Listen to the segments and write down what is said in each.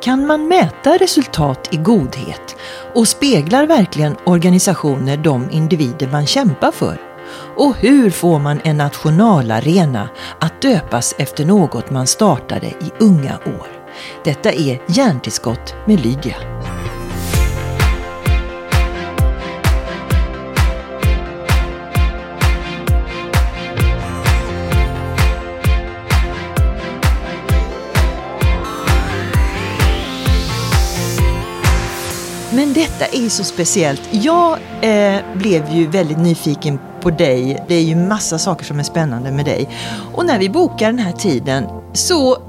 Kan man mäta resultat i godhet? Och speglar verkligen organisationer de individer man kämpar för? Och hur får man en nationalarena att döpas efter något man startade i unga år? Detta är Hjärntillskott med Lydia. Men detta är så speciellt. Jag eh, blev ju väldigt nyfiken på dig. Det är ju massa saker som är spännande med dig. Och när vi bokar den här tiden så,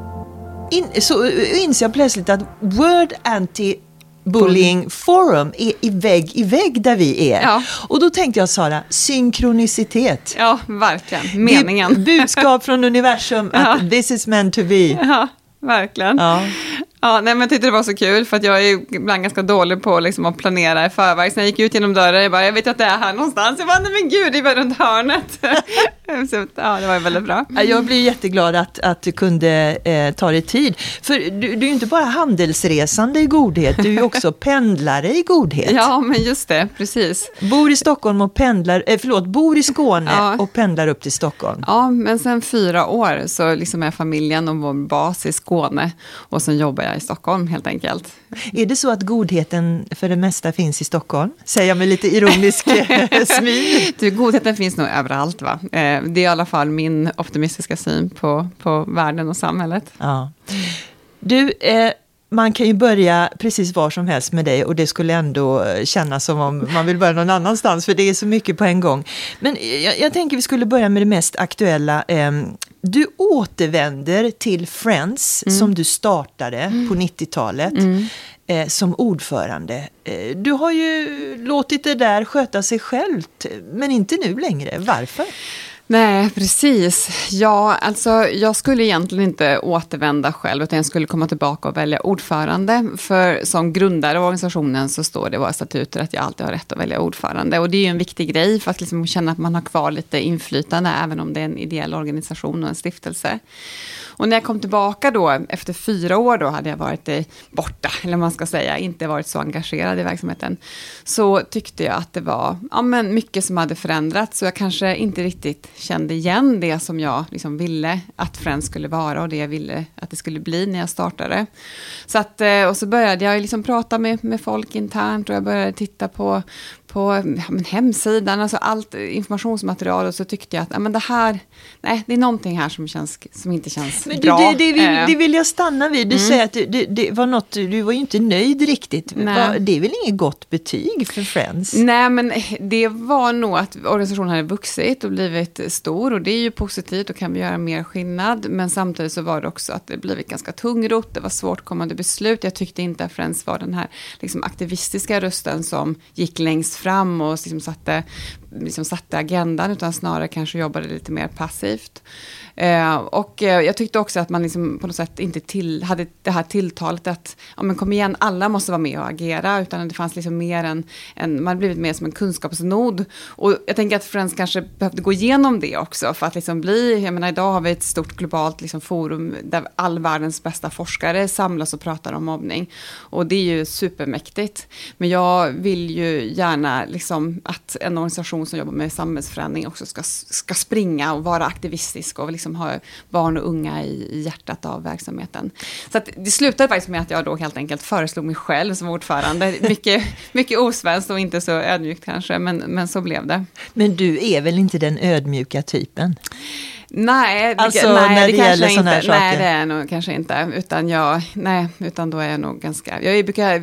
in, så inser jag plötsligt att Word Anti Bullying Forum är i vägg i vägg där vi är. Ja. Och då tänkte jag Sara, synkronicitet. Ja, verkligen. Meningen. Budskap från universum Ja. att this is meant to be. Ja, verkligen. Ja. Ja. nej, men jag tyckte det var så kul för att jag är ibland ganska dålig på liksom, att planera i förväg. Så när jag gick ut genom dörren, jag bara, jag vet att det är här någonstans. Jag bara, nej men gud, det bara runt hörnet. så, ja, det var väldigt bra. Ja, Jag blir jätteglad att, att du kunde eh, ta dig tid. För du, du är ju inte bara handelsresande i godhet, du är ju också pendlare i godhet. Ja, men just det, precis. Bor i Stockholm och pendlar, eh, förlåt, bor i Skåne Ja. och pendlar upp till Stockholm. Ja, men sen fyra år så liksom är familjen och vår bas i Skåne och sen jobbar jag i Stockholm helt enkelt. Är det så att godheten för det mesta finns i Stockholm? Säger jag med lite ironisk eh, smil. Du, godheten finns nog överallt va? Eh, det är i alla fall min optimistiska syn på, på världen och samhället. Ja. Du, eh, man kan ju börja precis var som helst med dig och det skulle ändå eh, kännas som om man vill börja någon annanstans för det är så mycket på en gång. Men jag, jag tänker vi skulle börja med det mest aktuella. Ehm, Du återvänder till Friends som du startade på 90-talet eh, som ordförande. Eh, Du har ju låtit det där sköta sig självt men inte nu längre. Varför? Nej, precis. Ja, alltså jag skulle egentligen inte återvända själv, utan jag skulle komma tillbaka och välja ordförande. För som grundare av organisationen så står det i våra statuter att jag alltid har rätt att välja ordförande. Och det är ju en viktig grej för att liksom känna att man har kvar lite inflytande, även om det är en ideell organisation och en stiftelse. Och när jag kom tillbaka då, efter fyra år då, hade jag varit borta, eller vad man ska säga, inte varit så engagerad i verksamheten, så tyckte jag att det var ja, men mycket som hade förändrats, så jag kanske inte riktigt kände igen det som jag liksom ville att Friends skulle vara och det jag ville att det skulle bli när jag startade. Så att, eh, och så började jag liksom prata med, med folk internt och jag började titta på, på ja, hemsidan, alltså allt informationsmaterial och så tyckte jag att ja, men det här, nej, det är någonting här som, känns, som inte känns Men bra. det, det, vill, Eh, det vill jag stanna vid. Du säger att det, det, det var något, du var ju inte nöjd riktigt. Nej. Det är väl inget gott betyg för Friends? Nej, men det var nog att organisationen hade vuxit och blivit stor och det är ju positivt och kan vi göra mer skillnad. Men samtidigt så var det också att det blivit ganska tungrot, det var svårt kommande beslut. Jag tyckte inte att Friends var den här liksom, aktivistiska rösten som gick längst fram och liksom satte, liksom, satte agendan, utan snarare kanske jobbade lite mer passivt. Eh, och eh, jag tyckte också att man liksom på något sätt inte till, hade det här tilltalet att ja, men kom igen, alla måste vara med och agera, utan det fanns liksom mer en, en man hade blivit mer som en kunskapsnod. Och jag tänker att Friends kanske behövde gå igenom det också, för att liksom bli, jag menar idag har vi ett stort globalt liksom forum där all världens bästa forskare samlas och pratar om mobbning. Och det är ju supermäktigt. Men jag vill ju gärna liksom att en organisation som jobbar med samhällsförändring också ska, ska springa och vara aktivistisk och liksom ha barn och unga i, i hjärtat av verksamheten. Så att det slutade faktiskt med att jag då helt enkelt föreslog mig själv som ordförande. Mycket, mycket osvenskt och inte så ödmjukt kanske, men, men så blev det. Men du är väl inte den ödmjuka typen? Nej, det, Alltså, nej, när det kanske gäller såna här inte. Nej, saker. det är nog kanske inte. Utan jag, nej, utan då är jag nog ganska, jag brukar,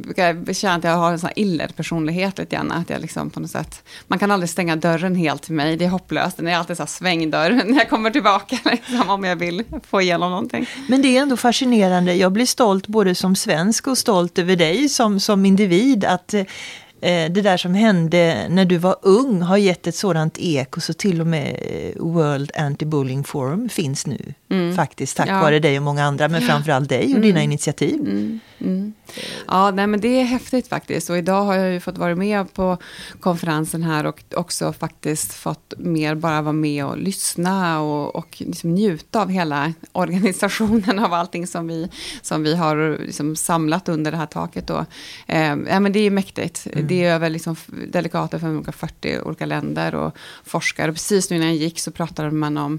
brukar känna att jag har en sån här illed-personlighet lite grann. Att jag liksom på något sätt, man kan aldrig stänga dörren helt till mig, det är hopplöst. Den är alltid så här svängdörr när jag kommer tillbaka, liksom, om jag vill få igenom någonting. Men det är ändå fascinerande. Jag blir stolt både som svensk och stolt över dig som, som individ. Att det där som hände när du var ung har gett ett sådant eko så till och med eh, World Anti-Bullying Forum finns nu. mm. faktiskt, tack ja. vare dig och många andra, men framförallt dig och mm. dina initiativ. Mm. Mm. Ja, nej, men det är häftigt faktiskt. Och idag har jag ju fått vara med på konferensen här och också faktiskt fått mer bara vara med och lyssna och, och liksom njuta av hela organisationen av allting som vi, som vi har liksom samlat under det här taket. Då. Eh, ja, men det är mäktigt. Det är över liksom delegater från 40 olika länder och forskare. Och precis nu när jag gick så pratade man om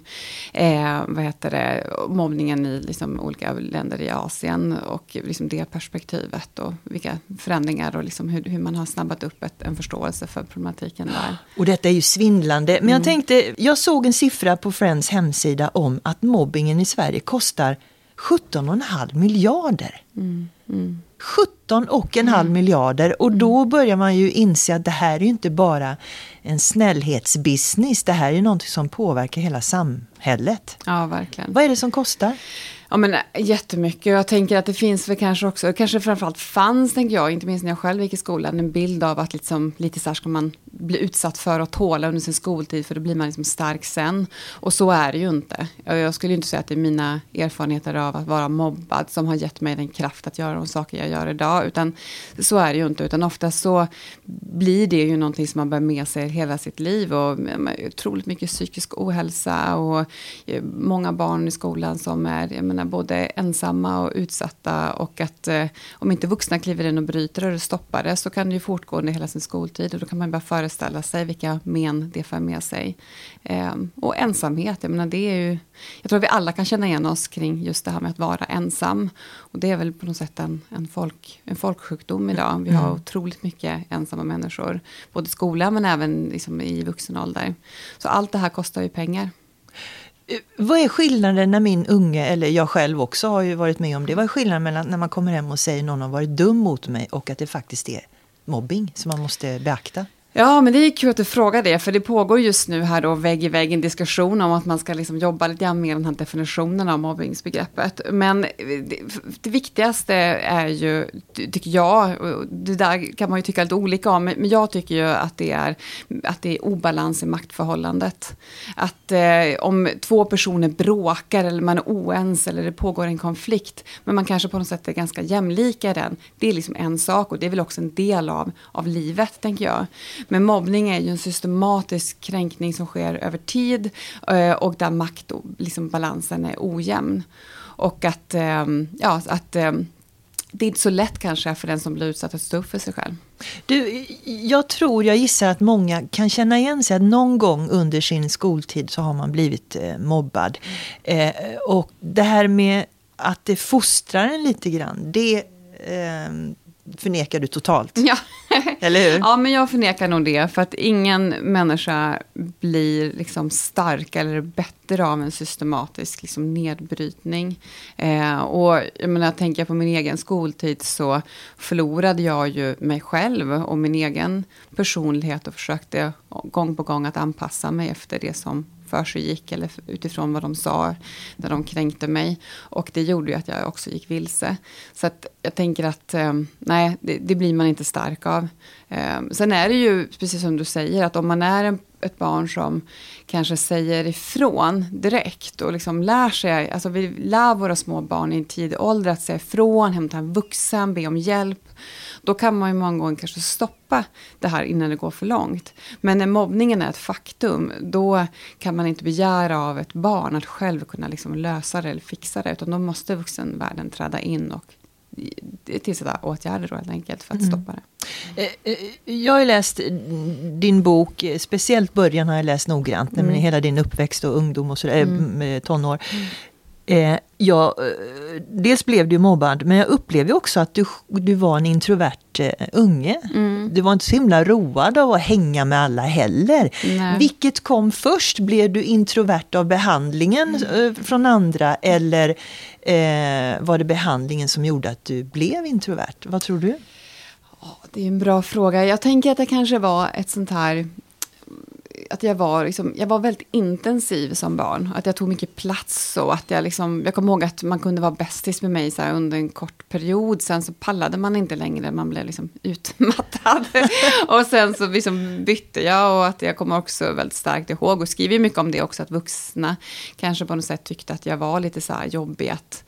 eh, vad heter det, mobbningen i liksom olika länder i Asien och liksom det perspektivet och vilka förändringar och liksom hur, hur man har snabbat upp ett, en förståelse för problematiken där. Och detta är ju svindlande. Men jag mm. tänkte, jag såg en siffra på Friends hemsida om att mobbingen i Sverige kostar 17,5 miljarder. Mm. Mm. 17 och en halv mm. miljarder och då mm. börjar man ju inse att det här är ju inte bara en snällhetsbusiness. Det här är ju någonting som påverkar hela samhället. Ja, verkligen. Vad är det som kostar? Ja men eh, jättemycket. Jag tänker att det finns väl kanske också, kanske framförallt fanns, tänker jag, inte minst när jag själv gick i skolan, en bild av att liksom, lite så här ska man bli utsatt för att tåla under sin skoltid, för då blir man liksom stark sen. Och så är det ju inte. Jag skulle inte säga att det är mina erfarenheter av att vara mobbad som har gett mig den kraft att göra de saker jag gör idag, utan så är det ju inte, utan ofta så blir det ju någonting som man bär med sig hela sitt liv och otroligt mycket psykisk ohälsa och eh, många barn i skolan som är, jag menar, både ensamma och utsatta och att eh, om inte vuxna kliver in och bryter det och stoppar det så kan det ju fortgå under hela sin skoltid och då kan man bara föreställa sig vilka men det för med sig. Eh, och ensamhet, jag menar det är ju, jag tror att vi alla kan känna igen oss kring just det här med att vara ensam. Och det är väl på något sätt en, en, folk, en folksjukdom idag. Vi har mm. otroligt mycket ensamma människor, både i skolan men även liksom i vuxen ålder. Så allt det här kostar ju pengar. Vad är skillnaden när min unge, eller jag själv också har ju varit med om det. Vad är skillnaden mellan när man kommer hem och säger någon har varit dum mot mig och att det faktiskt är mobbing som man måste beakta? Ja, men det är kul att du frågar det, för det pågår just nu här då vägg i vägg en diskussion om att man ska liksom jobba lite grann med den här definitionen av mobbningsbegreppet. Men eh, det, det, viktigaste är ju, tycker jag, och det där kan man ju tycka lite olika om, men jag tycker ju att det är, att det är obalans i maktförhållandet. Att eh, om två personer bråkar eller man är oense eller det pågår en konflikt, men man kanske på något sätt är ganska jämlika i den, det är liksom en sak och det är väl också en del av, av livet, tänker jag. Men mobbning är ju en systematisk kränkning som sker över tid eh, och där maktbalansen liksom är ojämn. Och att, eh, ja, att eh, det är inte så lätt kanske för den som blir utsatt att stå upp för sig själv. Du, jag tror, jag gissar att många kan känna igen sig att någon gång under sin skoltid så har man blivit eh, mobbad. Eh, och det här med att det fostrar en lite grann, det eh, förnekar du totalt. Ja. Eller hur? Ja, men jag förnekar nog det. För att ingen människa blir liksom stark eller bättre av en systematisk liksom nedbrytning. Eh, och jag menar, tänker jag på min egen skoltid så förlorade jag ju mig själv och min egen personlighet och försökte gång på gång att anpassa mig efter det som för sig gick eller utifrån vad de sa när de kränkte mig. Och det gjorde ju att jag också gick vilse. Så att jag tänker att eh, nej, det, det, blir man inte stark av. Eh, sen är det ju, precis som du säger, att om man är en, ett barn som kanske säger ifrån direkt och liksom lär sig, alltså vi lär våra små barn i en tidig ålder att säga ifrån, hämta en vuxen, be om hjälp. Då kan man ju många gånger kanske stoppa det här innan det går för långt. Men när mobbningen är ett faktum, då kan man inte begära av ett barn att själv kunna liksom lösa det eller fixa det, utan då måste vuxenvärlden träda in och tillsätta åtgärder då helt enkelt för att mm. stoppa det. Eh, eh, jag har läst din bok, speciellt början har jag läst noggrant, mm. hela din uppväxt och ungdom och sådär, mm. tonår. Mm. Eh, ja, eh, dels blev du mobbad, men jag upplevde också att du, du var en introvert eh, unge. Mm. Du var inte så himla road av att hänga med alla heller. Nej. Vilket kom först? Blev du introvert av behandlingen mm. eh, från andra eller eh, var det behandlingen som gjorde att du blev introvert? Vad tror du? Det är en bra fråga. Jag tänker att det kanske var ett sånt här att jag, var, liksom, jag var väldigt intensiv som barn. Att jag tog mycket plats och att jag liksom, jag kommer ihåg att man kunde vara bästis med mig så här, under en kort period. Sen så pallade man inte längre, man blev liksom utmattad. och sen så liksom bytte jag och att jag kommer också väldigt starkt ihåg och skriver mycket om det också, att vuxna kanske på något sätt tyckte att jag var lite så här jobbig att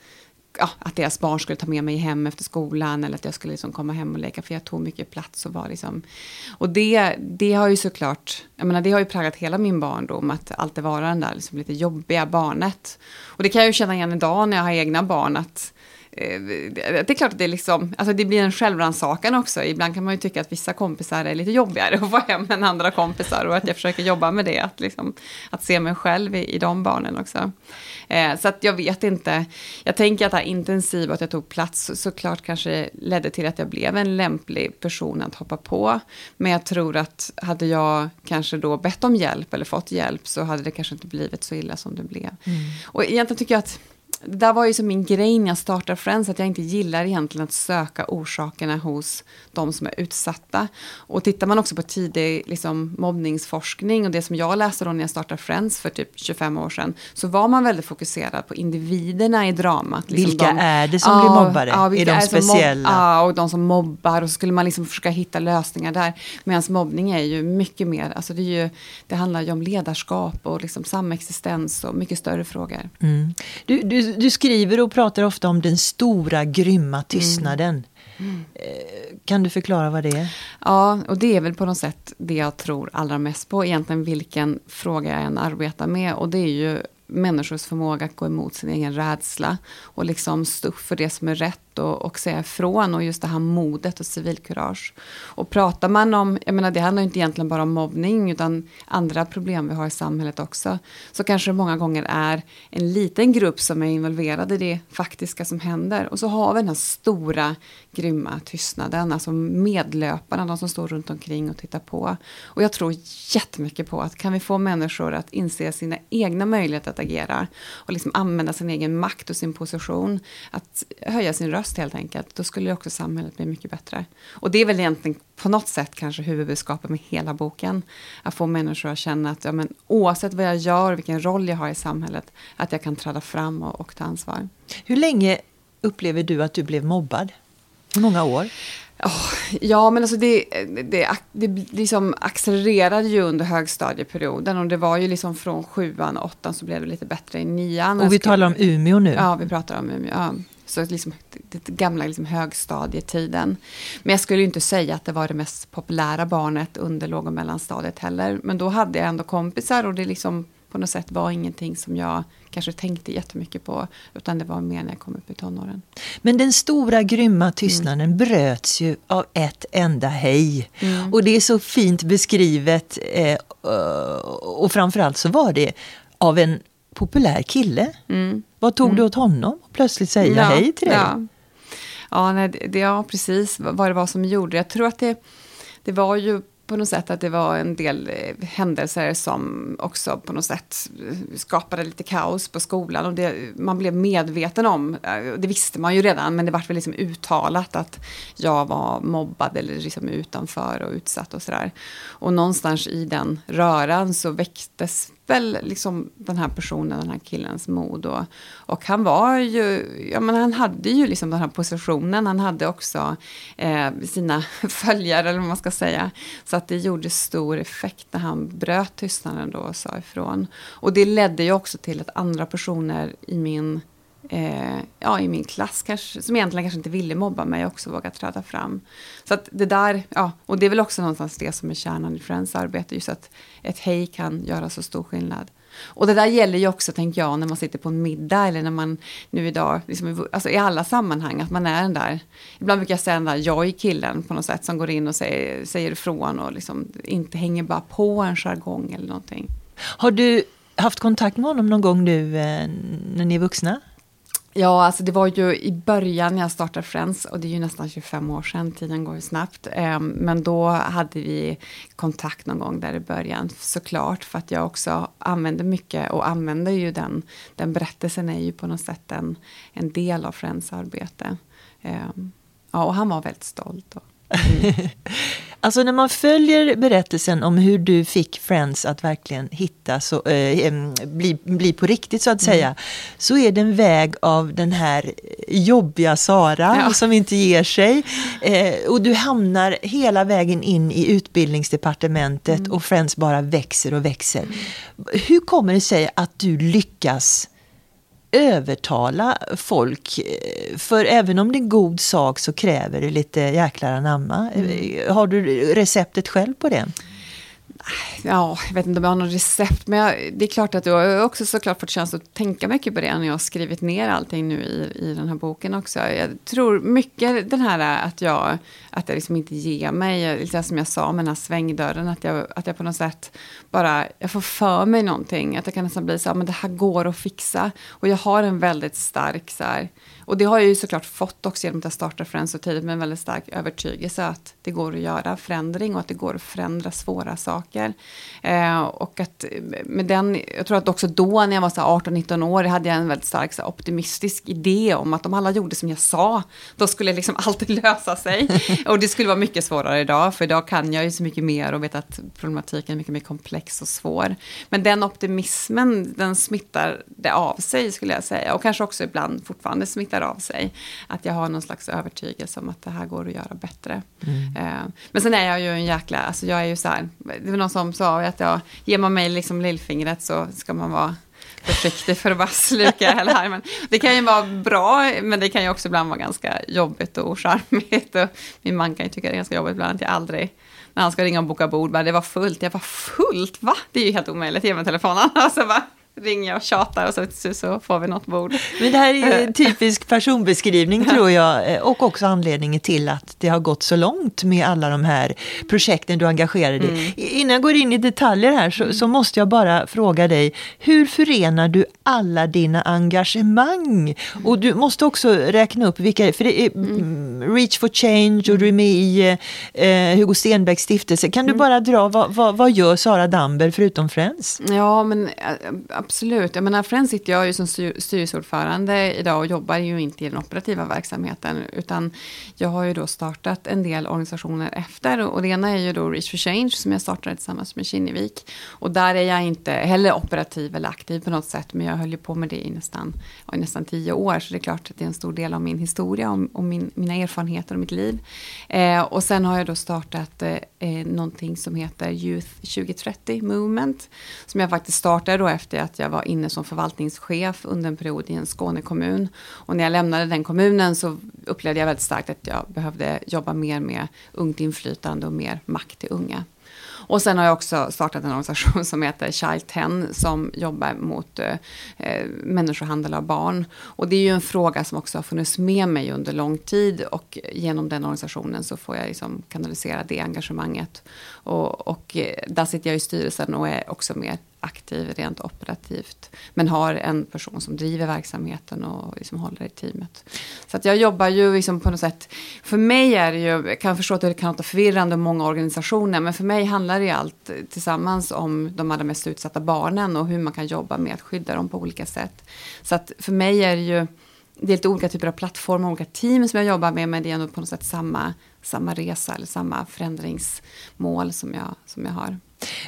ja, att deras barn skulle ta med mig hem efter skolan eller att jag skulle liksom komma hem och leka för jag tog mycket plats och var liksom... Och det, det har ju såklart, jag menar det har ju präglat hela min barndom att alltid vara den där liksom lite jobbiga barnet. Och det kan jag ju känna igen idag när jag har egna barn att eh, det är klart att det, är liksom, alltså det blir en självrannsakan också. Ibland kan man ju tycka att vissa kompisar är lite jobbigare att få hem än andra kompisar. Och att jag försöker jobba med det, att, liksom, att se mig själv i, i de barnen också. Eh, så att jag vet inte. Jag tänker att det här intensiva, att jag tog plats, såklart kanske ledde till att jag blev en lämplig person att hoppa på. Men jag tror att hade jag kanske då bett om hjälp eller fått hjälp så hade det kanske inte blivit så illa som det blev. Mm. Och egentligen tycker jag att det där var ju som min grej när jag startade Friends, att jag inte gillar egentligen att söka orsakerna hos de som är utsatta. Och tittar man också på tidig liksom, mobbningsforskning och det som jag läste då när jag startade Friends för typ 25 år sedan, så var man väldigt fokuserad på individerna i dramat. Liksom Vilka de, är det som ja, blir mobbade? Ja, är de speciella? ja, och de som mobbar och så skulle man liksom försöka hitta lösningar där. Medan mobbning är ju mycket mer, alltså det, är ju, det handlar ju om ledarskap och liksom samexistens och mycket större frågor. Mm. Du, du du, skriver och pratar ofta om den stora grymma tystnaden. Mm. Mm. Kan du förklara vad det är? Ja, och det är väl på något sätt det jag tror allra mest på, egentligen vilken fråga jag än arbetar med. Och det är ju människors förmåga att gå emot sin egen rädsla och liksom stå upp för det som är rätt och, och säga ifrån och just det här modet och civilkurage. Och pratar man om, jag menar det handlar inte egentligen bara om mobbning utan andra problem vi har i samhället också. Så kanske det många gånger är en liten grupp som är involverad i det faktiska som händer. Och så har vi den här stora grymma tystnaden, alltså medlöparna, de som står runt omkring och tittar på. Och jag tror jättemycket på att kan vi få människor att inse sina egna möjligheter att agera och liksom använda sin egen makt och sin position, att höja sin röst helt enkelt, då skulle också samhället bli mycket bättre. Och det är väl egentligen på något sätt kanske huvudbudskapet med hela boken. Att få människor att känna att ja, men, oavsett vad jag gör, vilken roll jag har i samhället, att jag kan träda fram och, och ta ansvar. Hur länge upplever du att du blev mobbad? Hur många år? Oh, ja, men alltså det, det, det liksom accelererade ju under högstadieperioden och det var ju liksom från sjuan och åttan så blev det lite bättre i nian. Och vi talar om Umeå nu? Ja, vi pratar om Umeå. Ja. Så liksom, det gamla liksom högstadietiden. Men jag skulle ju inte säga att det var det mest populära barnet under låg och mellanstadiet heller. Men då hade jag ändå kompisar och det liksom på något sätt var ingenting som jag kanske tänkte jättemycket på. Utan det var mer när jag kom upp i tonåren. Men den stora grymma tystnaden mm. bröts ju av ett enda hej. Mm. Och det är så fint beskrivet. Eh, och framförallt så var det av en populär kille. Mm. Vad tog mm. det åt honom att plötsligt säga ja, hej till dig? Ja, ja, nej, det, ja precis vad det var som gjorde Jag tror att det, det var ju på något sätt att det var en del eh, händelser som också på något sätt eh, skapade lite kaos på skolan. Och det, man blev medveten om, eh, det visste man ju redan, men det var väl liksom uttalat att jag var mobbad eller liksom utanför och utsatt och sådär. Och någonstans i den röran så väcktes väl liksom den här personen, den här killens mod. Och, och han var ju, ja men han hade ju liksom den här positionen, han hade också eh, sina följare eller vad man ska säga. Så att det gjorde stor effekt när han bröt tystnaden då och sa ifrån. Och det ledde ju också till att andra personer i min eh, ja, i min klass, kanske, som egentligen kanske inte ville mobba mig, också vågat träda fram. Så att det där, ja, och det är väl också någonstans det som är kärnan i Friends arbete, just att ett hej kan göra så stor skillnad. Och det där gäller ju också, tänker jag, när man sitter på en middag eller när man nu idag, liksom, alltså i alla sammanhang, att man är den där, ibland brukar jag säga den där joj-killen på något sätt som går in och säger, säger ifrån och liksom inte hänger bara på en jargong eller någonting. Har du haft kontakt med honom någon gång nu eh, när ni är vuxna? Ja, alltså det var ju i början när jag startade Friends och det är ju nästan 25 år sedan, tiden går ju snabbt. Ehm, men då hade vi kontakt någon gång där i början såklart för att jag också använde mycket och använder ju den, den berättelsen är ju på något sätt en, en del av Friends arbete. Ehm, ja, och han var väldigt stolt. Och, Alltså när man följer berättelsen om hur du fick Friends att verkligen hitta, så, eh, bli, bli på riktigt så att säga, mm. så är det en väg av den här jobbiga Sara ja. som inte ger sig. Eh, och du hamnar hela vägen in i utbildningsdepartementet mm. och Friends bara växer och växer. Mm. Hur kommer det sig att du lyckas övertala folk. För även om det är en god sak så kräver det lite jäklar anamma. Mm. Har du receptet själv på det? Ja, jag vet inte om jag har något recept, men jag, det är klart att jag har också såklart fått chans att tänka mycket på det när jag har skrivit ner allting nu i, i den här boken också. Jag tror mycket den här att jag, att jag liksom inte ger mig, lite som jag sa med den här svängdörren, att jag, att jag på något sätt bara, jag får för mig någonting, att det kan nästan bli så här, men det här går att fixa. Och jag har en väldigt stark så här, och det har jag ju såklart fått också genom att jag startade Friends så tidigt med en väldigt stark övertygelse att det går att göra förändring och att det går att förändra svåra saker. Eh, och att med den, jag tror att också då när jag var 18-19 år hade jag en väldigt stark så optimistisk idé om att om alla gjorde som jag sa, då skulle liksom allt lösa sig. och det skulle vara mycket svårare idag, för idag kan jag ju så mycket mer och vet att problematiken är mycket mer komplex och svår. Men den optimismen, den smittar det av sig skulle jag säga. Och kanske också ibland fortfarande smittar smittar av sig. Att jag har någon slags övertygelse om att det här går att göra bättre. Mm. Eh, men sen är jag ju en jäkla, alltså jag är ju så här, det var någon som sa att jag, ger man mig liksom lillfingret så ska man vara försiktig för att bara sluka hela armen. Det kan ju vara bra, men det kan ju också ibland vara ganska jobbigt och ocharmigt. Och min man kan ju tycka det är ganska jobbigt ibland att jag aldrig, när han ska ringa och boka bord, bara, det var fullt. Jag var fullt? Va? Det är ju helt omöjligt, ge mig telefonen. Alltså, bara, ringer och tjatar och så, så får vi något bord. Men det här är en typisk personbeskrivning tror jag eh, och också anledningen till att det har gått så långt med alla de här projekten du engagerar dig mm. Innan jag går in i detaljer här så, så, måste jag bara fråga dig, hur förenar du alla dina engagemang? Och du måste också räkna upp vilka, för det är mm. Reach for Change och du är med i eh, Hugo Stenbecks stiftelse. Kan du mm. bara dra, vad, vad, vad gör Sara Damber förutom Friends? Ja, men eh, absolut. Jag menar, Friends sitter jag ju som styrelseordförande idag och jobbar ju inte i den operativa verksamheten. Utan jag har ju då startat en del organisationer efter. Och det ena är ju då Reach for Change som jag startade tillsammans med Kinnevik. Och där är jag inte heller operativ eller aktiv på något sätt. Men jag höll ju på med det i nästan, i nästan tio år. Så det är klart att det är en stor del av min historia och, och min, mina erfarenheter och mitt liv. Eh, och sen har jag då startat eh, eh någonting som heter Youth 2030 Movement. Som jag faktiskt startade då efter att jag var inne som förvaltningschef under en period i en Skånekommun. Och när jag lämnade den kommunen så upplevde jag väldigt starkt att jag behövde jobba mer med ungt inflytande och mer makt till unga. Och sen har jag också startat en organisation som heter Child 10 som jobbar mot eh, människohandel av barn. Och det är ju en fråga som också har funnits med mig under lång tid och genom den organisationen så får jag liksom kanalisera det engagemanget. Och, och eh, där sitter jag i styrelsen och är också med aktiv rent operativt. Men har en person som driver verksamheten och liksom håller i teamet. Så att jag jobbar ju liksom på något sätt. För mig är det ju, jag kan förstå att det kan låta förvirrande om många organisationer. Men för mig handlar det allt tillsammans om de allra mest utsatta barnen. Och hur man kan jobba med att skydda dem på olika sätt. Så att för mig är det ju det är lite olika typer av plattformar, olika team som jag jobbar med, men det är ändå på något sätt samma, samma resa eller samma förändringsmål som jag, som jag har.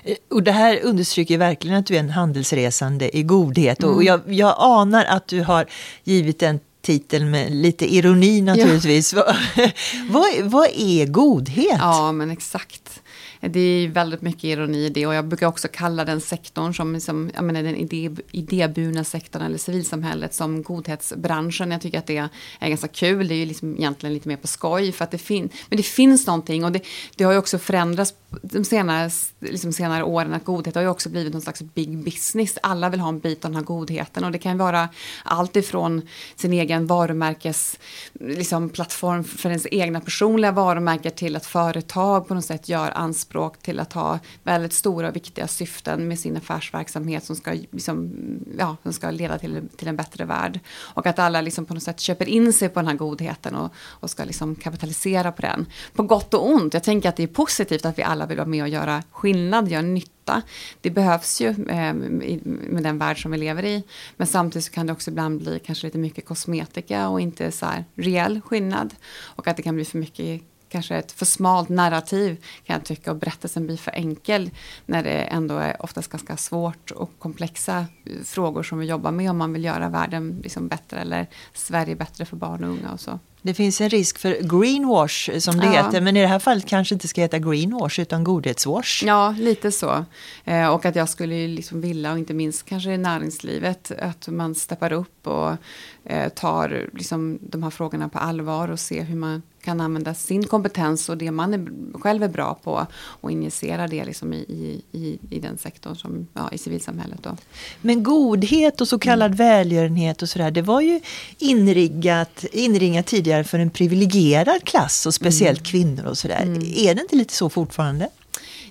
Eh, och det här understryker verkligen att du är en handelsresande i godhet. Mm. Och jag, jag anar att du har givit den titeln med lite ironi naturligtvis. Ja. vad, vad är godhet? Ja, men exakt. Det är väldigt mycket ironi i det och jag brukar också kalla den sektorn som, som jag menar den idé, idéburna sektorn eller civilsamhället som godhetsbranschen. Jag tycker att det är ganska kul. Det är ju liksom egentligen lite mer på skoj för att det finns, men det finns någonting och det, det har ju också förändrats de senare, liksom senare åren att godhet har ju också blivit någon slags big business. Alla vill ha en bit av den här godheten och det kan vara allt ifrån sin egen varumärkes liksom, plattform för ens egna personliga varumärken till att företag på något sätt gör anspråk till att ha väldigt stora och viktiga syften med sin affärsverksamhet som ska, liksom, ja, som ska leda till, till en bättre värld. Och att alla liksom på något sätt köper in sig på den här godheten och, och ska liksom kapitalisera på den. På gott och ont. Jag tänker att det är positivt att vi alla vill vara med och göra skillnad, göra nytta. Det behövs ju eh, med den värld som vi lever i. Men samtidigt så kan det också ibland bli kanske lite mycket kosmetika och inte så här reell skillnad. Och att det kan bli för mycket kanske ett för smalt narrativ kan jag tycka och berättelsen blir för enkel när det ändå är oftast ganska svårt och komplexa eh, frågor som vi jobbar med om man vill göra världen liksom bättre eller Sverige bättre för barn och unga och så. Det finns en risk för greenwash som det ja. heter, men i det här fallet kanske inte ska heta greenwash utan godhetswash. Ja, lite så. Eh, och att jag skulle liksom vilja, och inte minst kanske i näringslivet, att man steppar upp och eh, tar liksom de här frågorna på allvar och ser hur man kan använda sin kompetens och det man är, själv är bra på och injicera det liksom i, i, i den sektorn, som, ja, i civilsamhället. Då. Men godhet och så kallad mm. välgörenhet och sådär, det var ju inriggat, inringat tidigare för en privilegierad klass och speciellt mm. kvinnor och sådär. Mm. Är det inte lite så fortfarande?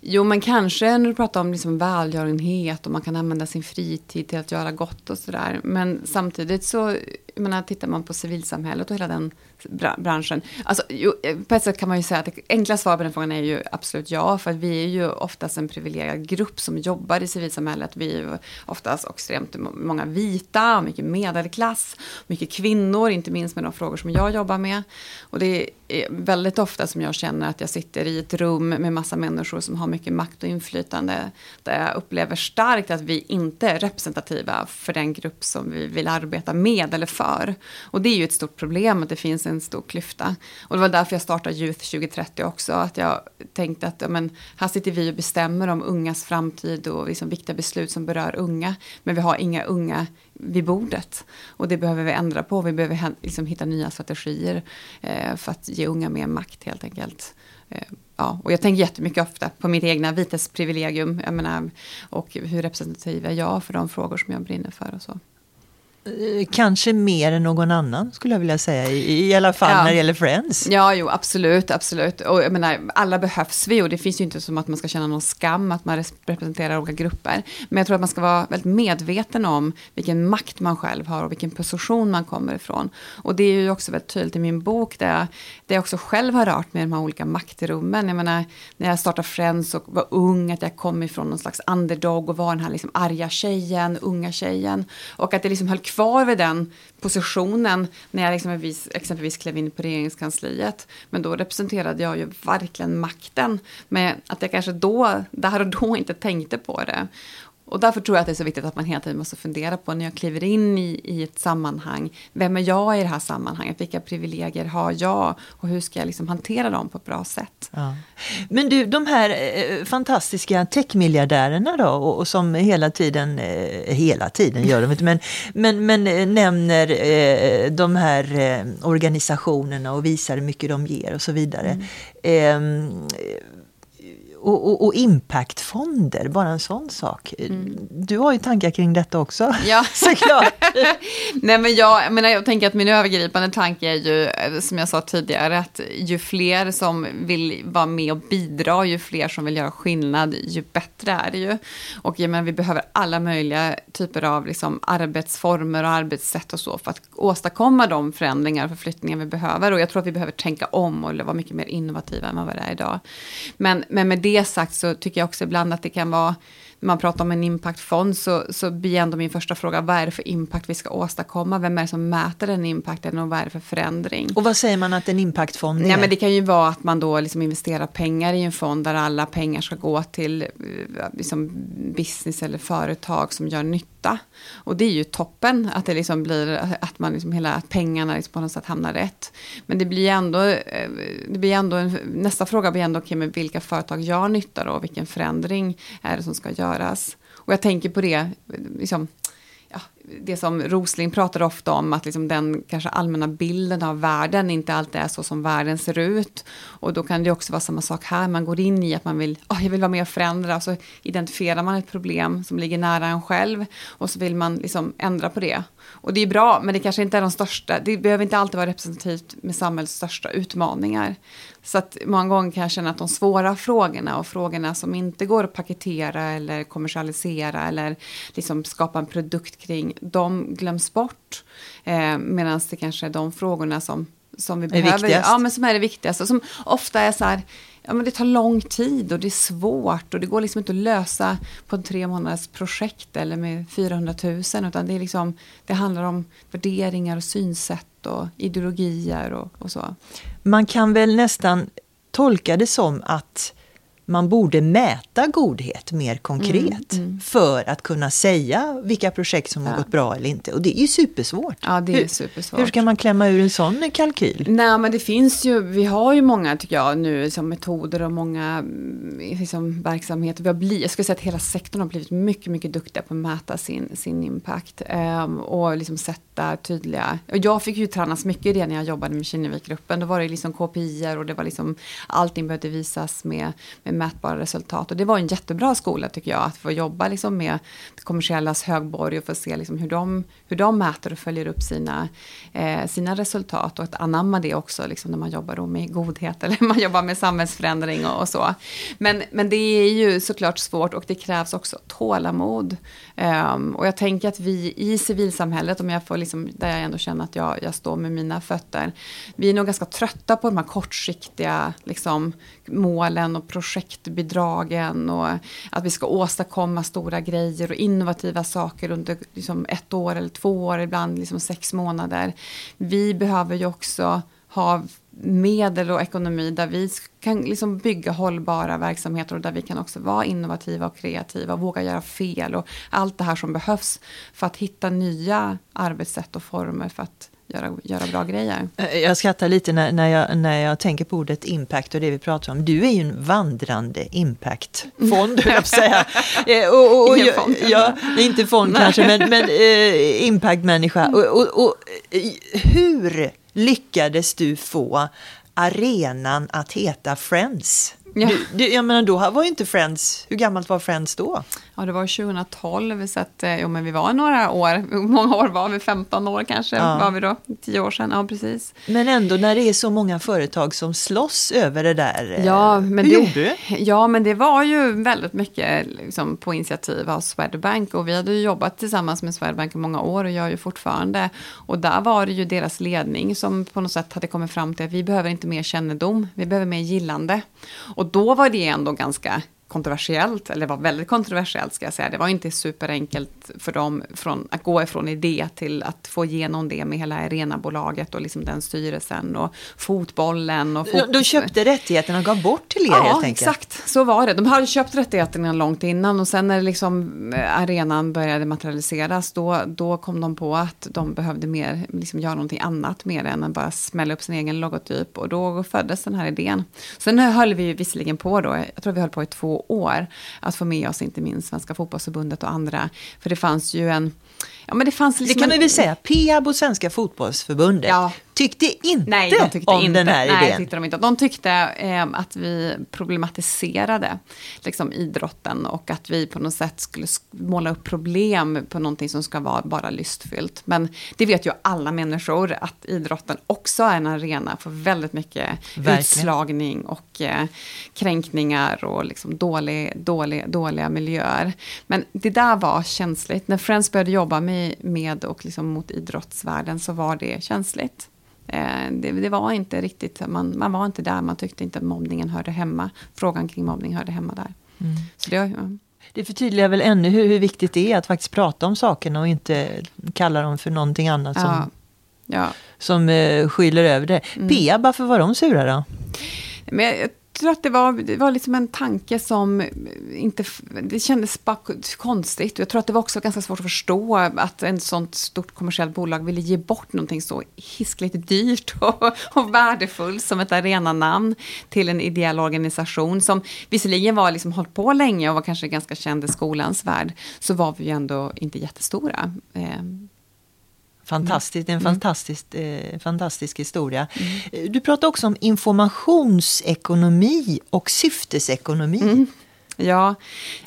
Jo, men kanske när du pratar om liksom välgörenhet och man kan använda sin fritid till att göra gott och sådär. Men samtidigt så, jag menar, tittar man på civilsamhället och hela den branschen. Alltså, jo, eh, på ett sätt kan man ju säga att det enkla svaret på den frågan är ju absolut ja, för att vi är ju oftast en privilegierad grupp som jobbar i civilsamhället. Vi är ju oftast extremt många vita, mycket medelklass, mycket kvinnor, inte minst med de frågor som jag jobbar med. Och det är väldigt ofta som jag känner att jag sitter i ett rum med massa människor som har mycket makt och inflytande, där jag upplever starkt att vi inte är representativa för den grupp som vi vill arbeta med eller för. Och det är ju ett stort problem att det finns en stor klyfta. Och det var därför jag startade Youth 2030 också. Att jag tänkte att ja, men, här sitter vi och bestämmer om ungas framtid och liksom viktiga beslut som berör unga. Men vi har inga unga vid bordet. Och det behöver vi ändra på. Vi behöver liksom hitta nya strategier eh, för att ge unga mer makt helt enkelt. Eh, ja, och jag tänker jättemycket ofta på mitt egna vitesprivilegium. Jag menar, och hur representativ är jag för de frågor som jag brinner för och så. Eh, kanske mer än någon annan skulle jag vilja säga, i, i alla fall ja. när det gäller Friends. Ja, jo, absolut, absolut. Och jag menar, alla behövs vi och det finns ju inte som att man ska känna någon skam att man representerar olika grupper. Men jag tror att man ska vara väldigt medveten om vilken makt man själv har och vilken position man kommer ifrån. Och det är ju också väldigt tydligt i min bok där jag, där jag också själv har rört mig i de här olika maktrummen. Jag menar, när jag startade Friends och var ung, att jag kom ifrån någon slags underdog och var den här liksom arga tjejen, unga tjejen. Och att det liksom höll kvar vid den positionen när jag liksom exempelvis, exempelvis klev in på regeringskansliet. Men då representerade jag ju verkligen makten. Men att jag kanske då, där och då inte tänkte på det. Och därför tror jag att det är så viktigt att man hela tiden måste fundera på när jag kliver in i, i ett sammanhang. Vem är jag i det här sammanhanget? Vilka privilegier har jag? Och hur ska jag liksom hantera dem på ett bra sätt? Ja. Men du, de här eh, fantastiska techmiljardärerna då, och, och, som hela tiden, eh, hela tiden gör de inte, men, men, men eh, nämner eh, de här organisationerna och visar hur mycket de ger och så vidare. Mm. Och, och, och, impactfonder, bara en sån sak. Mm. Du har ju tankar kring detta också, ja. såklart. Nej, men jag, jag, menar, jag tänker att min övergripande tanke är ju, som jag sa tidigare, att ju fler som vill vara med och bidra, ju fler som vill göra skillnad, ju bättre är det ju. Och jag menar, vi behöver alla möjliga typer av liksom, arbetsformer och arbetssätt och så för att åstadkomma de förändringar och förflyttningar vi behöver. Och jag tror att vi behöver tänka om och vara mycket mer innovativa än vad vi är idag. Men, men med det sagt så tycker jag också ibland att det kan vara man pratar om en impactfond så, så blir ändå min första fråga, vad är det för impact vi ska åstadkomma? Vem är det som mäter den impacten och vad är det för förändring? Och vad säger man att en impactfond är? Nej, men det kan ju vara att man då liksom investerar pengar i en fond där alla pengar ska gå till eh, liksom business eller företag som gör nytta. Och det är ju toppen att det liksom blir att man liksom hela att pengarna liksom på något sätt hamnar rätt. Men det blir ändå, eh, det blir ändå en, nästa fråga blir ändå okay, men vilka företag gör nytta då? Vilken förändring är det som ska göras? Göras. Och jag tänker på det, liksom, ja, det som Rosling pratar ofta om, att liksom den kanske allmänna bilden av världen inte alltid är så som världen ser ut. Och då kan det också vara samma sak här, man går in i att man vill, oh, jag vill vara med och förändra, och så identifierar man ett problem som ligger nära en själv, och så vill man liksom ändra på det. Och det är bra, men det kanske inte är de största, det behöver inte alltid vara representativt med samhällets största utmaningar. Så att många gånger kan jag känna att de svåra frågorna och frågorna som inte går att paketera eller kommersialisera eller liksom skapa en produkt kring, de glöms bort. Eh, Medan det kanske är de frågorna som, som vi är behöver. Viktigast. Ja, men som är det viktigaste. Som ofta är så här, ja, men det tar lång tid och det är svårt och det går liksom inte att lösa på en tre månaders projekt eller med 400 000 utan det, är liksom, det handlar om värderingar och synsätt och ideologier och, och så. Man kan väl nästan tolka det som att man borde mäta godhet mer konkret mm, mm. för att kunna säga vilka projekt som ja. har gått bra eller inte. Och det är ju supersvårt. Ja, det är hur, supersvårt. Hur ska man klämma ur en sån kalkyl? Nej, men det finns ju, vi har ju många, tycker jag, nu som metoder och många mm, liksom, verksamheter. Vi har blivit, jag skulle säga att hela sektorn har blivit mycket, mycket duktiga på att mäta sin, sin impact. Um, och liksom sätta tydliga, och jag fick ju tränas mycket i det när jag jobbade med Kinnevikgruppen. Då var det liksom KPI och det var liksom, allting behövde visas med, med mätbara resultat. Och det var en jättebra skola tycker jag, att få jobba liksom med kommersiellas högborg och få se liksom hur, de, hur de mäter och följer upp sina, eh, sina resultat. Och att anamma det också liksom, när man jobbar då med godhet eller man jobbar med samhällsförändring och, och så. Men, men det är ju såklart svårt och det krävs också tålamod. Um, och jag tänker att vi i civilsamhället, om jag får liksom, där jag ändå känner att jag, jag står med mina fötter, vi är nog ganska trötta på de här kortsiktiga liksom, målen och projektbidragen och att vi ska åstadkomma stora grejer och innovativa saker under liksom, ett år eller två år, ibland liksom sex månader. Vi behöver ju också ha medel och ekonomi där vi kan liksom bygga hållbara verksamheter och där vi kan också vara innovativa och kreativa och våga göra fel och allt det här som behövs för att hitta nya arbetssätt och former för att göra, göra bra grejer. Eh, jag skrattar lite när, när, jag, när jag tänker på ordet impact och det vi pratar om. Du är ju en vandrande impactfond, höll jag säga. Eh, och, och, och, Ingen fond. Ja, inte fond kanske, men, men eh, impactmänniska. Och, och, och, hur lyckades du få arenan att heta Friends? Ja. Du, du, jag menar, då var ju inte Friends, hur gammalt var Friends då? Ja, det var 2012, så att, eh, jo, men vi var några år. Många år var vi? 15 år kanske ja. var vi då? 10 år sedan, ja precis. Men ändå när det är så många företag som slåss över det där. Eh, ja, men hur det, gjorde du? Ja, men det var ju väldigt mycket liksom, på initiativ av Swedbank. Och vi hade ju jobbat tillsammans med Swedbank i många år och gör ju fortfarande. Och där var det ju deras ledning som på något sätt hade kommit fram till att vi behöver inte mer kännedom, vi behöver mer gillande. Och då var det ändå ganska kontroversiellt, eller var väldigt kontroversiellt ska jag säga. Det var inte superenkelt för dem från, att gå ifrån idé till att få igenom det med hela arenabolaget och liksom den styrelsen och fotbollen. Och fot de köpte rättigheterna och gav bort till er ja, helt enkelt? Ja, exakt. Så var det. De hade köpt rättigheterna långt innan och sen när liksom eh, arenan började materialiseras då, då kom de på att de behövde mer, liksom göra någonting annat mer än att bara smälla upp sin egen logotyp och då föddes den här idén. Sen höll vi visserligen på då, jag tror vi höll på i två år. Att få med oss inte minst Svenska fotbollsförbundet och andra. För det fanns ju en... Ja, men det, fanns liksom det kan man väl säga, Peab och Svenska fotbollsförbundet ja. Tyckte inte Nej, de tyckte om inte. den här Nej, idén. Tyckte de, inte. de tyckte eh, att vi problematiserade liksom, idrotten och att vi på något sätt skulle måla upp problem på någonting som ska vara bara lystfyllt. Men det vet ju alla människor att idrotten också är en arena för väldigt mycket Verkligen. utslagning och eh, kränkningar och liksom dålig, dålig, dåliga miljöer. Men det där var känsligt. När Friends började jobba med, med och liksom mot idrottsvärlden så var det känsligt. Eh, det, det, var inte riktigt, man, man var inte där, man tyckte inte att mobbningen hörde hemma. Frågan kring mobbning hörde hemma där. Mm. Så det, ja. det förtydligar väl ännu hur, hur, viktigt det är att faktiskt prata om sakerna och inte kalla dem för någonting annat ja. som, ja. som uh, skyller över det. Mm. Pia, varför var de sura då? Men jag, tror att det var, det var liksom en tanke som inte... Det kändes bara konstigt. Jag tror att det var också ganska svårt att förstå att en sånt stort kommersiellt bolag ville ge bort någonting så hiskligt dyrt och, och värdefullt som ett arenanamn till en ideell organisation som visserligen var liksom hållit på länge och var kanske ganska känd i skolans värld, så var vi ju ändå inte jättestora. Eh, Fantastiskt, en mm. fantastisk, eh, fantastisk historia. Mm. Eh, du pratar också om informationsekonomi och syftesekonomi. Mm. Ja,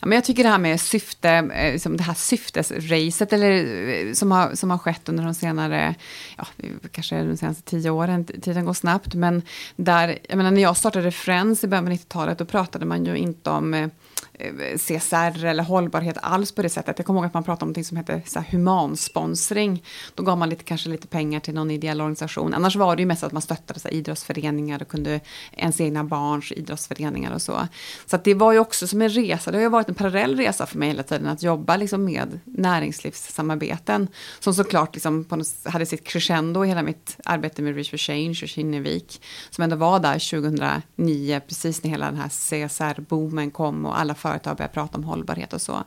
men jag tycker det här med syfte, liksom det här syftesracet eller, eh, som, har, som har skett under de senare, ja, kanske de senaste tio åren, tiden går snabbt, men där, jag menar när jag startade Friends i början av 90-talet, då pratade man ju inte om Eh, CSR eller hållbarhet alls på det sättet. Jag kommer ihåg att man pratade om något som hette så här, humansponsring. Då gav man lite, kanske lite pengar till någon ideell organisation. Annars var det ju mest att man stöttade så här, idrottsföreningar och kunde ens egna barns idrottsföreningar och så. Så det var ju också som som en resa, det har ju varit en parallell resa för mig hela tiden att jobba liksom med näringslivssamarbeten. Som såklart liksom på något, hade sitt crescendo i hela mitt arbete med Reach for Change och Kinnevik. Som ändå var där 2009, precis när hela den här CSR-boomen kom och alla företag börjar prata om hållbarhet och så.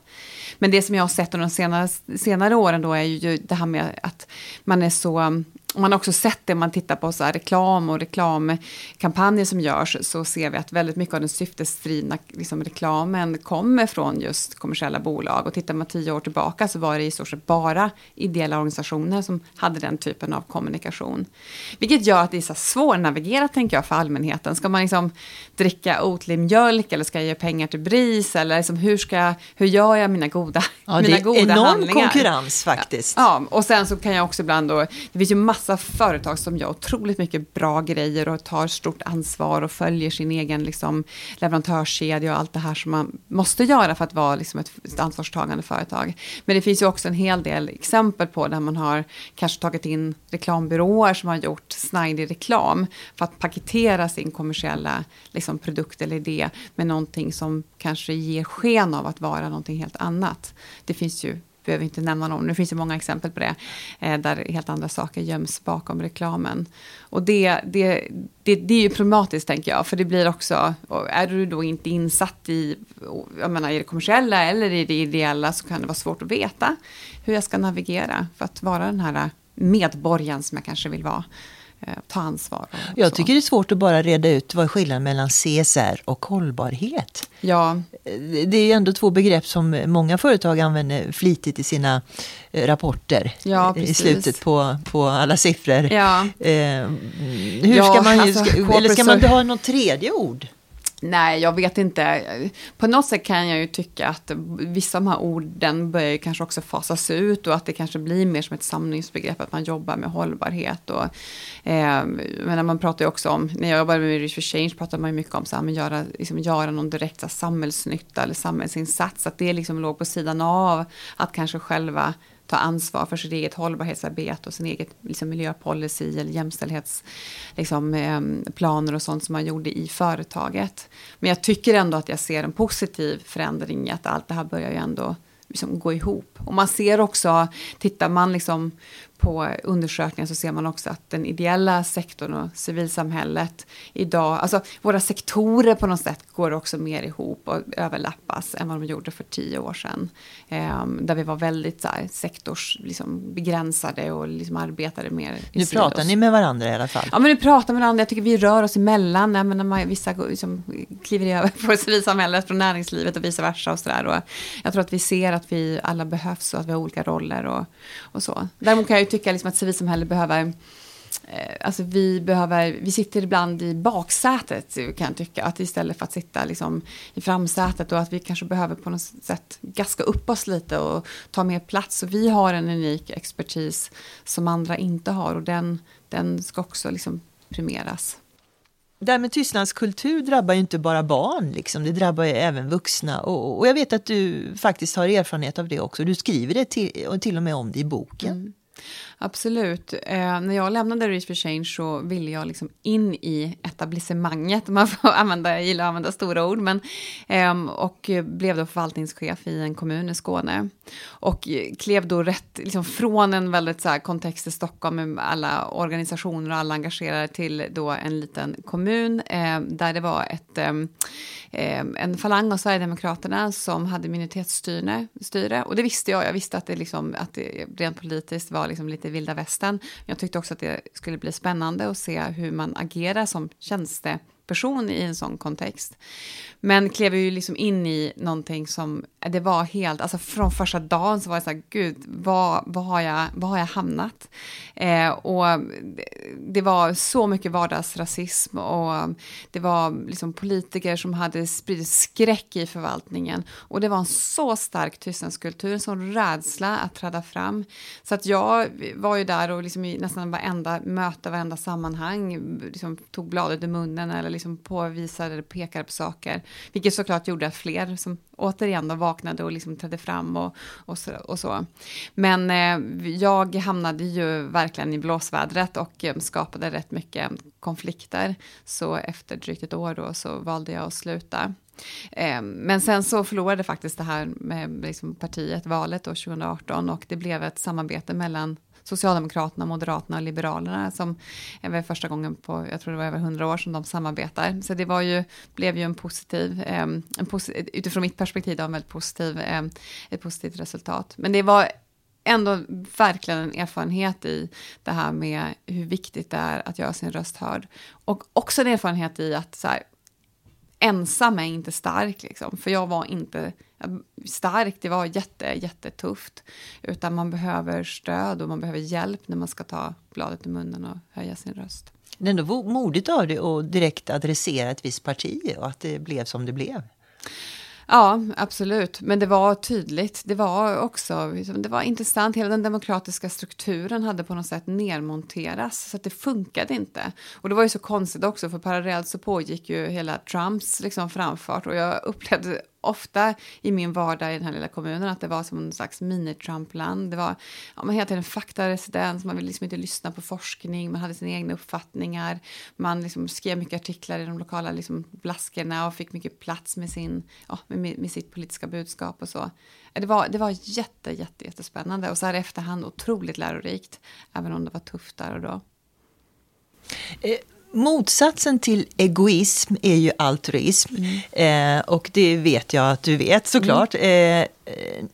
Men det som jag har sett under de senare, senare åren då är ju det här med att man är så om man också sett det, om man tittar på så reklam och reklamkampanjer som görs, så ser vi att väldigt mycket av den syftesdrivna liksom, reklamen kommer från just kommersiella bolag. Och tittar man tio år tillbaka så var det i stort sett bara ideella organisationer som hade den typen av kommunikation. Vilket gör att det är så svårnavigerat, tänker jag, för allmänheten. Ska man liksom dricka Oatly-mjölk eller ska jag ge pengar till BRIS? Eller liksom, hur, ska, hur gör jag mina goda, ja, mina goda handlingar? Det är enorm konkurrens faktiskt. Ja, och sen så kan jag också ibland då, det finns ju massor massa företag som gör otroligt mycket bra grejer och tar stort ansvar och följer sin egen liksom, leverantörskedja och allt det här som man måste göra för att vara liksom, ett, ansvarstagande företag. Men det finns ju också en hel del exempel på där man har kanske tagit in reklambyråer som har gjort snajdig reklam för att paketera sin kommersiella liksom, produkt eller idé med någonting som kanske ger sken av att vara någonting helt annat. Det finns ju behöver inte nämna någon, det finns ju många exempel på det, eh, där helt andra saker göms bakom reklamen. Och det, det, det, det är ju problematiskt tänker jag, för det blir också, är du då inte insatt i, jag menar i det kommersiella eller i det ideella så kan det vara svårt att veta hur jag ska navigera för att vara den här medborgaren som jag kanske vill vara. Eh, ta ansvar. Jag tycker det är svårt att bara reda ut vad är skillnaden mellan CSR och hållbarhet. Ja. Eh, det är ju ändå två begrepp som många företag använder flitigt i sina eh, rapporter. Ja, I slutet på, på alla siffror. Ja. Eh, hur ska man, alltså, eller ska man ha något tredje ord? Nej, jag vet inte. På något sätt kan jag ju tycka att vissa av de här orden börjar ju kanske också fasas ut och att det kanske blir mer som ett samlingsbegrepp att man jobbar med hållbarhet. Och, eh, men man pratar ju också om, när jag jobbade med Reach for Change pratade man ju mycket om så här, men göra, liksom, göra någon direkt så här, samhällsnytta eller samhällsinsats. Att det liksom låg på sidan av att kanske själva ta ansvar för sitt eget hållbarhetsarbete och sin egen liksom, miljöpolicy eller jämställdhetsplaner liksom, eh, och sånt som man gjorde i företaget. Men jag tycker ändå att jag ser en positiv förändring i att allt det här börjar ju ändå liksom gå ihop. Och man ser också, tittar man liksom på undersökningar så ser man också att den ideella sektorn och civilsamhället idag, alltså våra sektorer på något sätt går också mer ihop och överlappas än vad de gjorde för tio år sedan. Eh, där vi var väldigt så här, sektorsbegränsade liksom, och liksom arbetade mer Nu pratar ni med varandra i alla fall. Ja, men nu pratar med varandra. Jag tycker vi rör oss emellan. Jag menar, man, vissa liksom, kliver över på civilsamhället från näringslivet och vice versa. Och så där. Och jag tror att vi ser att vi alla behövs och att vi har olika roller och, och så. Däremot kan jag ju tycka liksom att civilsamhället behöver eh, Alltså vi, behöver, vi sitter ibland i baksätet kan jag tycka. Att istället för att sitta liksom i framsätet och att vi kanske behöver på något sätt gaska upp oss lite och ta mer plats. Och vi har en unik expertis som andra inte har och den, den ska också liksom premieras. Det här med tystnadskultur drabbar ju inte bara barn, liksom. det drabbar ju även vuxna. Och, och jag vet att du faktiskt har erfarenhet av det också. Du skriver det till, och till och med om det i boken. Mm. Absolut. Eh, när jag lämnade Reach for Change så ville jag liksom in i etablissemanget. Man får använda, jag gillar att använda stora ord. Men, eh, och blev då förvaltningschef i en kommun i Skåne. Och klev då rätt liksom från en väldigt så här, kontext i Stockholm med alla organisationer och alla engagerade till då en liten kommun eh, där det var ett, eh, en falang av Sverigedemokraterna som hade minoritetsstyre. Och det visste jag. Jag visste att det, liksom, att det rent politiskt var liksom lite vilda västern. Jag tyckte också att det skulle bli spännande att se hur man agerar som tjänsteperson i en sån kontext. Men klev ju liksom in i någonting som, eh, det var helt, alltså från första dagen så var det så här, gud, vad, vad, har, jag, vad har jag hamnat? Eh, och det var så mycket vardagsrasism och det var liksom politiker som hade spridit skräck i förvaltningen. Och det var en så stark tystnadskultur, en sån rädsla att träda fram. Så att jag var ju där och liksom i nästan varenda möte, varenda sammanhang liksom tog bladet i munnen eller liksom påvisade eller pekade på saker. Vilket såklart gjorde att fler som återigen då vaknade och liksom trädde fram och, och, så, och så. Men eh, jag hamnade ju verkligen i blåsvädret och eh, skapade rätt mycket konflikter. Så efter drygt ett år då så valde jag att sluta. Eh, men sen så förlorade faktiskt det här med liksom partiet valet då 2018 och det blev ett samarbete mellan Socialdemokraterna, Moderaterna och Liberalerna som är väl första gången på, jag tror det var över hundra år som de samarbetar. Så det var ju, blev ju en positiv, en posit utifrån mitt perspektiv, en väldigt positiv, ett positivt resultat. Men det var ändå verkligen en erfarenhet i det här med hur viktigt det är att göra sin röst hörd. Och också en erfarenhet i att så här, ensam är inte stark, liksom. för jag var inte stark, det var jätte, jättetufft. Utan man behöver stöd och man behöver hjälp när man ska ta bladet i munnen och höja sin röst. Det är ändå modigt av dig att direkt adressera ett visst parti och att det blev som det blev. Ja, absolut. Men det var tydligt. Det var också liksom, det var intressant. Hela den demokratiska strukturen hade på något sätt nedmonterats. Så att det funkade inte. Och det var ju så konstigt också, för parallellt så pågick ju hela Trumps liksom, framfart. Och jag upplevde ofta i min vardag i den här lilla kommunen att det var som en slags mini-Trumpland. Det var ja, man hela tiden faktaresidens, man ville liksom inte lyssna på forskning, man hade sina egna uppfattningar. Man liksom skrev mycket artiklar i de lokala liksom blaskorna och fick mycket plats med, sin, ja, med, med sitt politiska budskap och så. Det var, det var jätte, jätte, jättespännande och så här i efterhand otroligt lärorikt, även om det var tufft där och då. Eh, Motsatsen till egoism är ju altruism. Mm. Eh, och det vet jag att du vet såklart. Mm. Eh,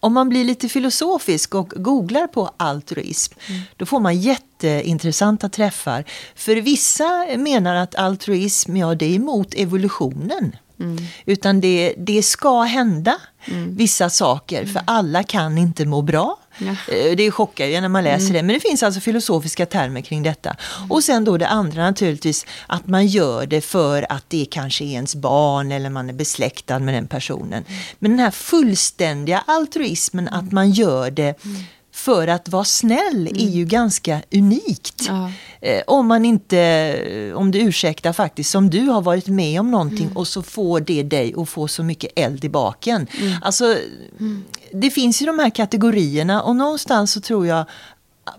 om man blir lite filosofisk och googlar på altruism, mm. då får man jätteintressanta träffar. För vissa menar att altruism, ja det är emot evolutionen. Mm. Utan det, det ska hända mm. vissa saker, för alla kan inte må bra. Ja. Eh, det chockar ju när man läser mm. det. Men det finns alltså filosofiska termer kring detta. Och sen då det andra naturligtvis att man gör det för att det kanske är ens barn eller man är besläktad med den personen. Men den här fullständiga altruismen att man gör det för att vara snäll mm. är ju ganska unikt. Ja. Eh, om man inte, om du ursäktar faktiskt, som du har varit med om någonting mm. och så får det dig att få så mycket eld i baken. Mm. Alltså, mm. det finns ju de här kategorierna och någonstans så tror jag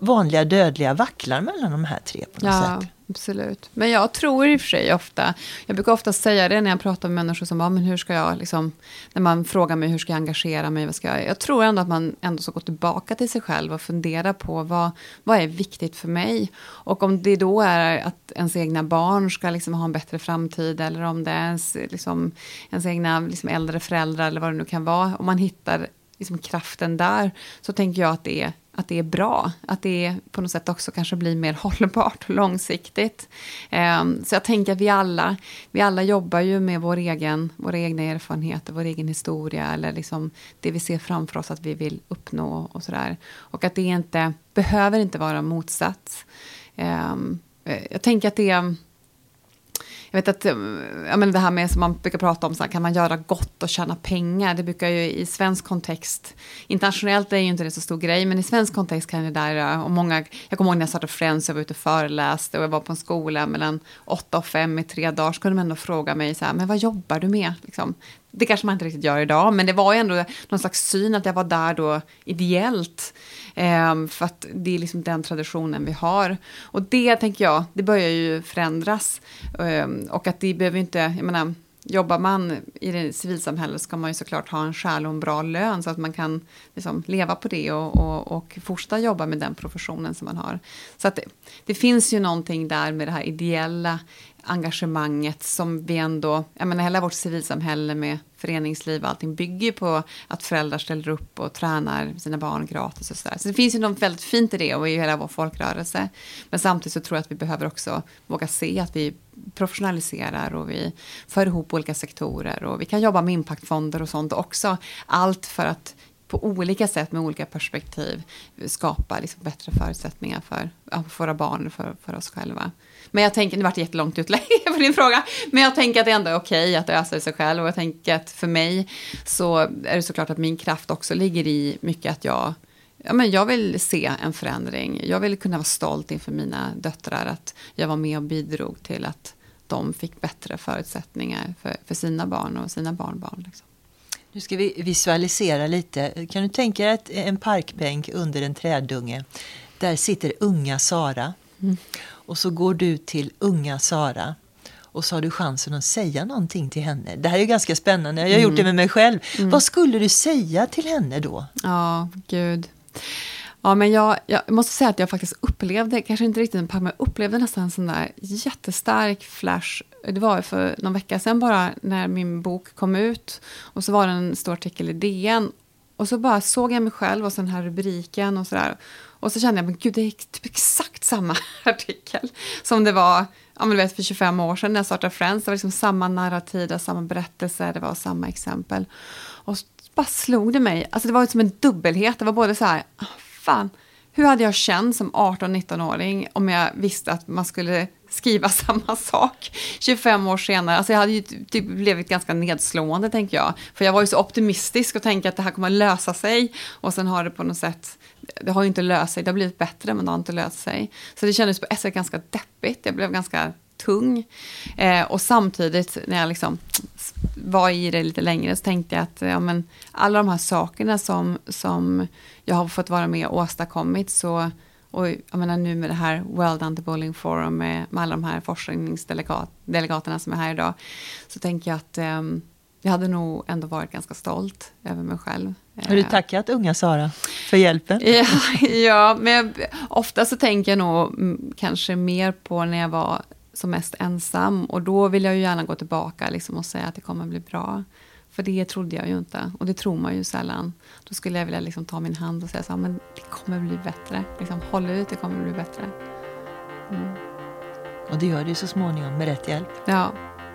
vanliga dödliga vacklar mellan de här tre på något ja. sätt. Absolut. Men jag tror i och för sig ofta, jag brukar ofta säga det när jag pratar med människor som, ja men hur ska jag, liksom, när man frågar mig hur ska jag engagera mig, vad ska jag, jag tror ändå att man ändå ska gå tillbaka till sig själv och fundera på vad, vad är viktigt för mig? Och om det då är att ens egna barn ska liksom ha en bättre framtid, eller om det är ens, liksom, ens egna liksom äldre föräldrar, eller vad det nu kan vara, om man hittar liksom kraften där, så tänker jag att det är att det är bra. Att det på något sätt också kanske blir mer hållbart och långsiktigt. Ehm, så jag tänker att vi alla, vi alla jobbar ju med vår egen, våra egna erfarenheter, vår egen historia eller liksom det vi ser framför oss att vi vill uppnå och sådär. Och att det inte behöver inte vara motsats. Ehm, eh, jag tänker att det är jag vet att eh, jag menar det här med som man brukar prata om, så här, kan man göra gott och tjäna pengar? Det brukar ju i svensk kontext, internationellt är ju inte det så stor grej, men i svensk kontext kan det där, eh, och många, jag kommer ihåg när jag startade Friends, jag var ute och föreläste och jag var på en skola mellan åtta och fem i tre dagar, så kunde de ändå fråga mig så här, men vad jobbar du med? Liksom. Det kanske man inte riktigt gör idag, men det var ju ändå någon slags syn att jag var där då ideellt. Eh, för att det är liksom den traditionen vi har. Och det tänker jag, det börjar ju förändras. Eh, och att det behöver inte, jag menar, jobbar man i det civilsamhället ska man ju såklart ha en skäl och en bra lön så att man kan liksom leva på det och, och, och fortsätta jobba med den professionen som man har. Så att det, det, finns ju någonting där med det här ideella engagemanget som vi ändå, jag menar hela vårt civilsamhälle med föreningsliv och allting bygger på att föräldrar ställer upp och tränar sina barn gratis och sådär. Så det finns ju något väldigt fint i det och i hela vår folkrörelse. Men samtidigt så tror jag att vi behöver också våga se att vi professionaliserar och vi för ihop olika sektorer och vi kan jobba med impactfonder och sånt också. Allt för att på olika sätt med olika perspektiv skapa liksom bättre förutsättningar för, för våra barn och för, för oss själva. Men jag tänker, nu vart det jättelångt utlägg på din fråga, men jag tänker att det ändå är okej okay att ösa sig själv och jag tänker att för mig så är det såklart att min kraft också ligger i mycket att jag Ja, men jag vill se en förändring. Jag vill kunna vara stolt inför mina döttrar att jag var med och bidrog till att de fick bättre förutsättningar för, för sina barn och sina barnbarn. Liksom. Nu ska vi visualisera lite. Kan du tänka dig en parkbänk under en trädunge? Där sitter unga Sara. Mm. Och så går du till unga Sara och så har du chansen att säga någonting till henne. Det här är ju ganska spännande, jag har gjort det med mig själv. Vad skulle du säga till henne då? Ja, gud. Ja, men jag, jag måste säga att jag faktiskt upplevde, kanske inte riktigt en men jag upplevde nästan en sån där jättestark flash. Det var för någon vecka sedan bara när min bok kom ut. Och så var det en stor artikel i DN. Och så bara såg jag mig själv och så den här rubriken och sådär. Och så kände jag, men gud, det är typ exakt samma artikel som det var ja, men vet, för 25 år sedan när jag startade Friends. Det var liksom samma narrativ, samma berättelse, det var samma exempel. Och så bara slog det mig, alltså det var som en dubbelhet. Det var både så här, ah, fan, hur hade jag känt som 18-19-åring om jag visste att man skulle skriva samma sak 25 år senare? Alltså jag hade ju typ blivit ganska nedslående, tänker jag. För jag var ju så optimistisk och tänkte att det här kommer att lösa sig. Och sen har det på något sätt, det har ju inte löst sig, det har blivit bättre men det har inte löst sig. Så det kändes på ett sätt ganska deppigt, jag blev ganska tung. Eh, och samtidigt när jag liksom var i det lite längre så tänkte jag att ja, men, alla de här sakerna som, som jag har fått vara med och åstadkommit så och jag menar nu med det här Well Done to Bullying Forum med, med alla de här forskningsdelegaterna som är här idag så tänker jag att eh, jag hade nog ändå varit ganska stolt över mig själv. Har du eh. tackat unga Sara för hjälpen? Ja, ja men jag, ofta så tänker jag nog kanske mer på när jag var som mest ensam. Och då vill jag ju gärna gå tillbaka liksom, och säga att det kommer bli bra. För det trodde jag ju inte. Och det tror man ju sällan. Då skulle jag vilja liksom ta min hand och säga så här, men det kommer bli bättre. Liksom, håll ut, det kommer bli bättre. Mm. Och det gör det ju så småningom med rätt hjälp. Ja,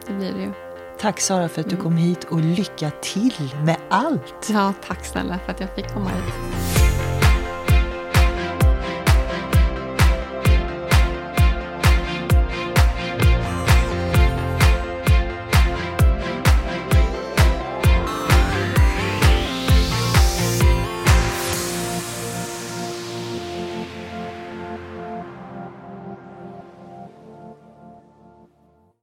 det blir det ju. Tack Sara för att du mm. kom hit och lycka till med allt. Ja, tack snälla för att jag fick komma hit.